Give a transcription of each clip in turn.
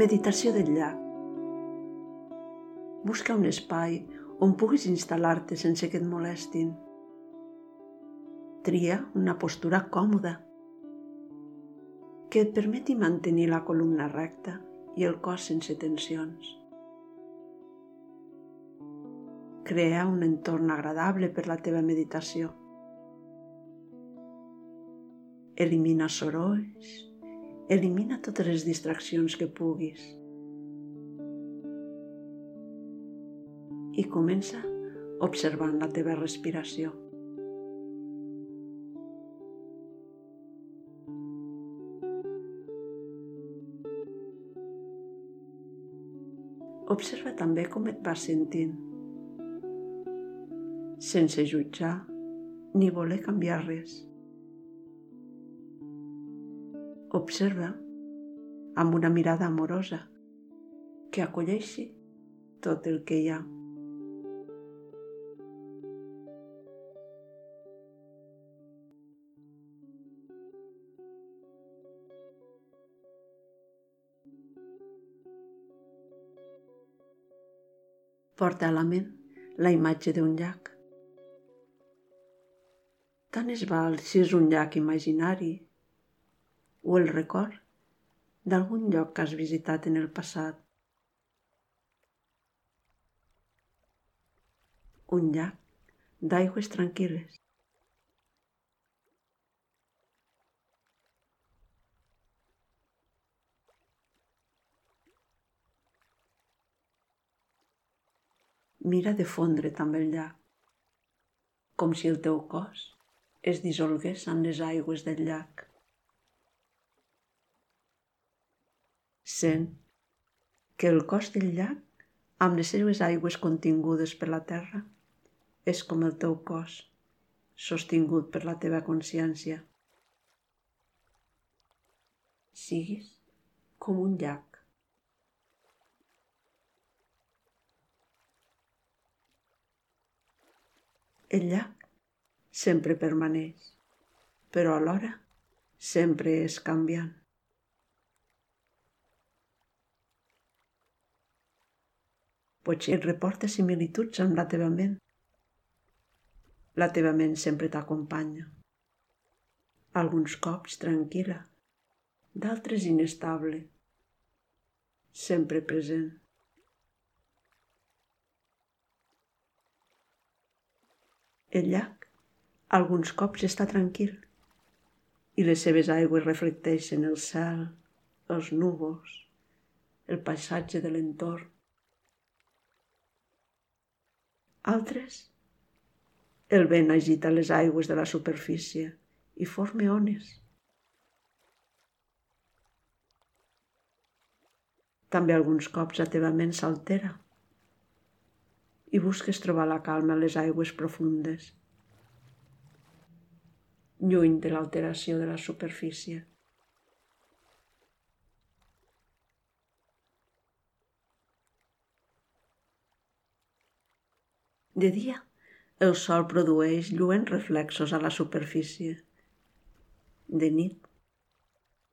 Meditació del llac. Busca un espai on puguis instal·lar-te sense que et molestin. Tria una postura còmoda que et permeti mantenir la columna recta i el cos sense tensions. Crea un entorn agradable per la teva meditació. Elimina sorolls, Elimina totes les distraccions que puguis. I comença observant la teva respiració. Observa també com et vas sentint, sense jutjar ni voler canviar res. Observa amb una mirada amorosa que acolleixi tot el que hi ha. Porta a la ment la imatge d'un llac. Tant es val si és un llac imaginari o el record d'algun lloc que has visitat en el passat. Un llac d'aigües tranquil·les. Mira de fondre també el llac, com si el teu cos es dissolgués en les aigües del llac. Sent que el cos del llac, amb les seues aigües contingudes per la terra, és com el teu cos, sostingut per la teva consciència. Siguis com un llac. El llac sempre permaneix, però alhora sempre és canviant. Potser et reporta similituds amb la teva ment. La teva ment sempre t'acompanya. Alguns cops tranquil·la, d'altres inestable, sempre present. El llac alguns cops està tranquil i les seves aigües reflecteixen el cel, els núvols, el paisatge de l'entorn. Altres, el vent agita les aigües de la superfície i forma ones. També alguns cops la teva ment s'altera i busques trobar la calma a les aigües profundes, lluny de l'alteració de la superfície. De dia, el sol produeix lluents reflexos a la superfície. De nit,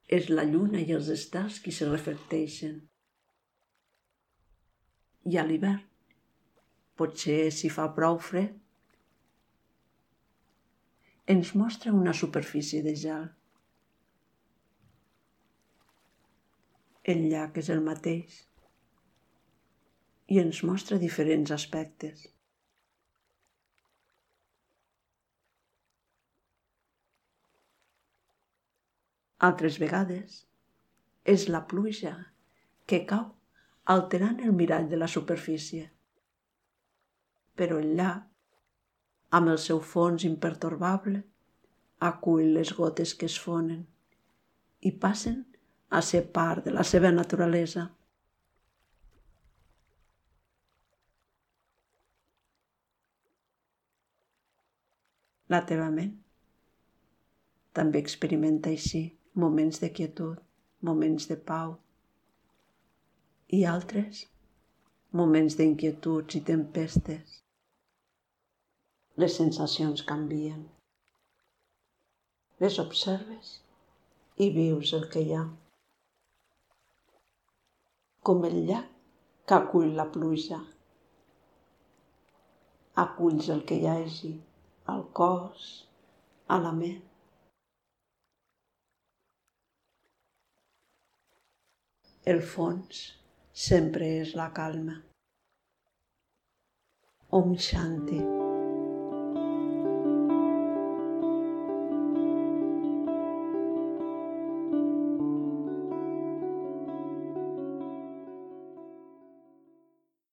és la lluna i els estels qui se reflecteixen. I a l'hivern, potser si fa prou fred, ens mostra una superfície de gel. El llac és el mateix i ens mostra diferents aspectes. Altres vegades és la pluja que cau alterant el mirall de la superfície. Però el llac, amb el seu fons impertorbable, acull les gotes que es fonen i passen a ser part de la seva naturalesa. La teva ment també experimenta així moments de quietud, moments de pau i altres moments d'inquietuds i tempestes. Les sensacions canvien. Les observes i vius el que hi ha. com el llac que acull la pluja. Aculls el que hi hagi al cos, a la ment. El fons sempre és la calma. Om Shanti.